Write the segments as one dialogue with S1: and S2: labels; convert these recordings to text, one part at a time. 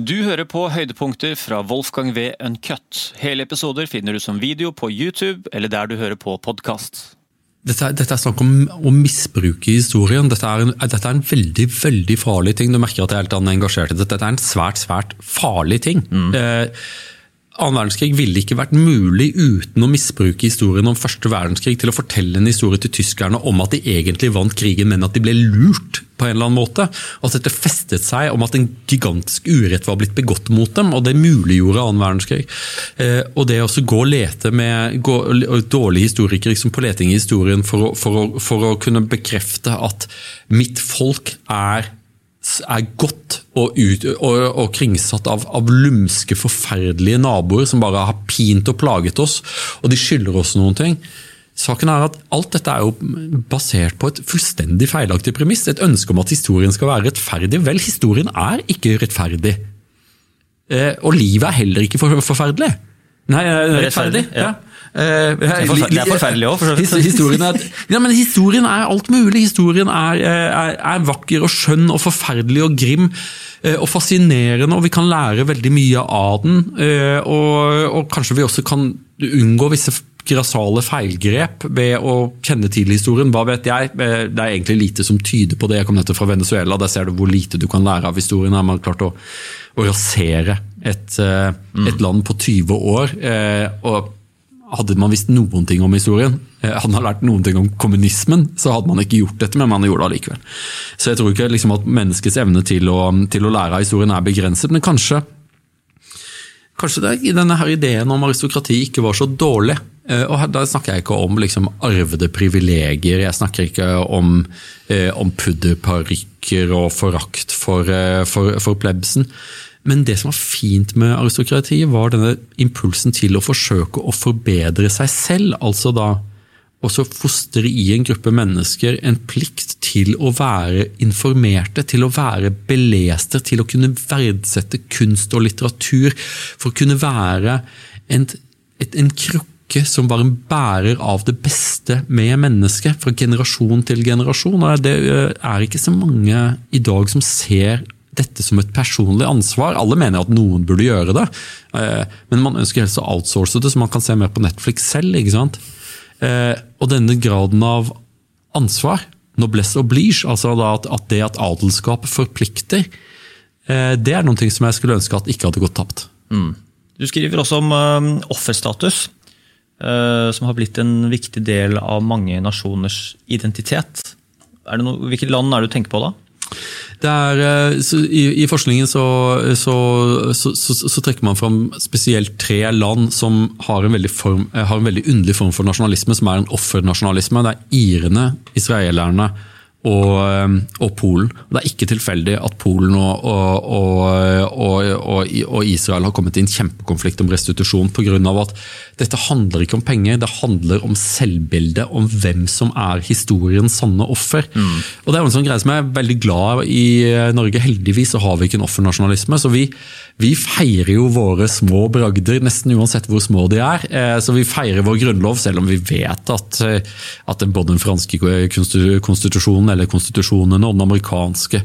S1: Du hører på høydepunkter fra Wolfgang V. Uncut. Hele episoder finner du som video på YouTube eller der du hører på podkast.
S2: Dette, dette, er snakk om å misbruke historien. Dette er, en, dette er, en, veldig veldig farlig ting. Du merker at jeg er helt engasjert i dette. Dette er en svært svært farlig ting. Mm. Eh, Annen verdenskrig ville ikke vært mulig uten å misbruke historien om første verdenskrig til å fortelle en historie til tyskerne om at de egentlig vant krigen, men at de ble lurt på en eller annen måte. At dette festet seg om at en gigantisk urett var blitt begått mot dem, og det muliggjorde annen verdenskrig. Eh, og det å gå og lete med gå, dårlige historikere liksom på leting i historien for å, for, å, for å kunne bekrefte at mitt folk er er godt og, ut, og, og kringsatt av, av, lumske, forferdelige naboer som bare har pint og plaget oss, og de skylder oss noen ting. Saken er at Alt dette er jo basert på et fullstendig feilaktig premiss. Et ønske om at historien skal være rettferdig. Vel, historien er ikke rettferdig. Eh, og livet er heller ikke forferdelig. Nei, rettferdig. rettferdig ja.
S1: Eh, det, er er forferdelig òg, for så.
S2: Historien, ja, men historien er alt mulig. Historien er, eh, er, er, vakker og skjønn og forferdelig og grim uh, og fascinerende, og vi kan lære veldig mye av den. Og, og, kanskje vi også kan unngå visse grassale feilgrep ved å kjenne til historien. Hva vet jeg? Det er egentlig lite som tyder på det. Jeg kom nettopp fra Venezuela, der ser du hvor lite du kan lære av historien. Her man har klart å, å rasere et, mm. et, land på 20 år. og hadde man visst noen ting om historien, eh, hadde man lært noen ting om kommunismen, så hadde man ikke gjort dette, men man gjorde det allikevel. Så jeg tror ikke liksom, at menneskets evne til å, til å, lære av historien er begrenset, men kanskje, kanskje det, denne her ideen om aristokrati ikke var så dårlig. Eh, og Da snakker jeg ikke om liksom, arvede privilegier, jeg snakker ikke om, eh, om pudderparykker og forakt for, eh, for, for plebsen. Men det som var fint med aristokratiet, var denne impulsen til å forsøke å forbedre seg selv. Altså da også fostre i en gruppe mennesker en plikt til å være informerte, til å være beleste, til å kunne verdsette kunst og litteratur. For å kunne være en, et, en krukke som var en bærer av det beste med mennesket, fra generasjon til generasjon. Og det er ikke så mange i dag som ser dette som et personlig ansvar. Alle mener at noen burde gjøre det, eh, men man ønsker helst å outsource det, så man kan se mer på Netflix selv. ikke sant? Eh, og denne graden av ansvar, noblesse oblige, altså at det at adelskap forplikter, eh, det er noe som jeg skulle ønske at ikke hadde gått tapt. Mm.
S1: Du skriver også om offerstatus, som har blitt en viktig del av mange nasjoners identitet. Noe, hvilket land er det du tenker på da?
S2: Er, eh, i, i, forskningen så, så, så, så, trekker man fram spesielt tre land som har en, form, eh, har en veldig underlig form for nasjonalisme, som er en offernasjonalisme. Det er irene, israelerne og, og, Polen. Det er ikke tilfeldig at Polen og, og, og, Israel har kommet i en kjempekonflikt om restitusjon pga. at dette handler ikke om penger, det handler om selvbildet, om hvem som er historiens sanne offer. Mm. Og Det er en sånn greie som jeg er veldig glad i Norge. Heldigvis så har vi ikke en offernasjonalisme. så vi, vi feirer jo våre små bragder, nesten uansett hvor små de er. Eh, så vi feirer vår grunnlov, selv om vi vet at, eh, at både den franske konstitusjonen eller konstitusjonene og den amerikanske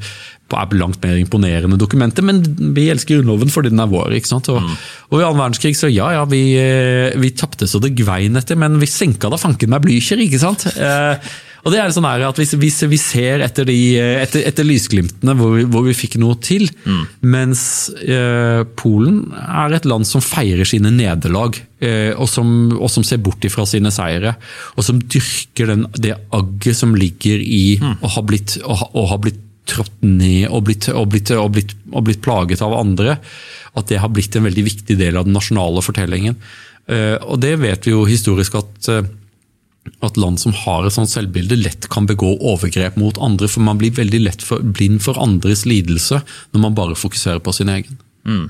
S2: er langt mer imponerende dokumenter, men vi elsker Grunnloven fordi den er vår. ikke sant? Og, mm. og I annen verdenskrig så ja, ja, vi, eh, vi tapte så det gvein etter, men vi senka da fanken meg Blücher, ikke sant? Eh, og det er sånn at Hvis, hvis vi ser etter, de, etter, etter lysglimtene hvor, hvor, vi fikk noe til, mm. mens eh, Polen er et land som feirer sine nederlag, eh, og, som, og, som, ser bort ifra sine seire, og som dyrker den, det agget som ligger i mm. å ha blitt, å, å ha blitt trådt ned og blitt, og, blitt, og, blitt, og blitt, plaget av andre. At det har blitt en veldig viktig del av den nasjonale fortellingen. Eh, og det vet vi jo historisk at eh, at land som har et sånt selvbilde, lett kan begå overgrep mot andre. For man blir veldig lett for, blind for andres lidelse når man bare fokuserer på sin egen. Mm.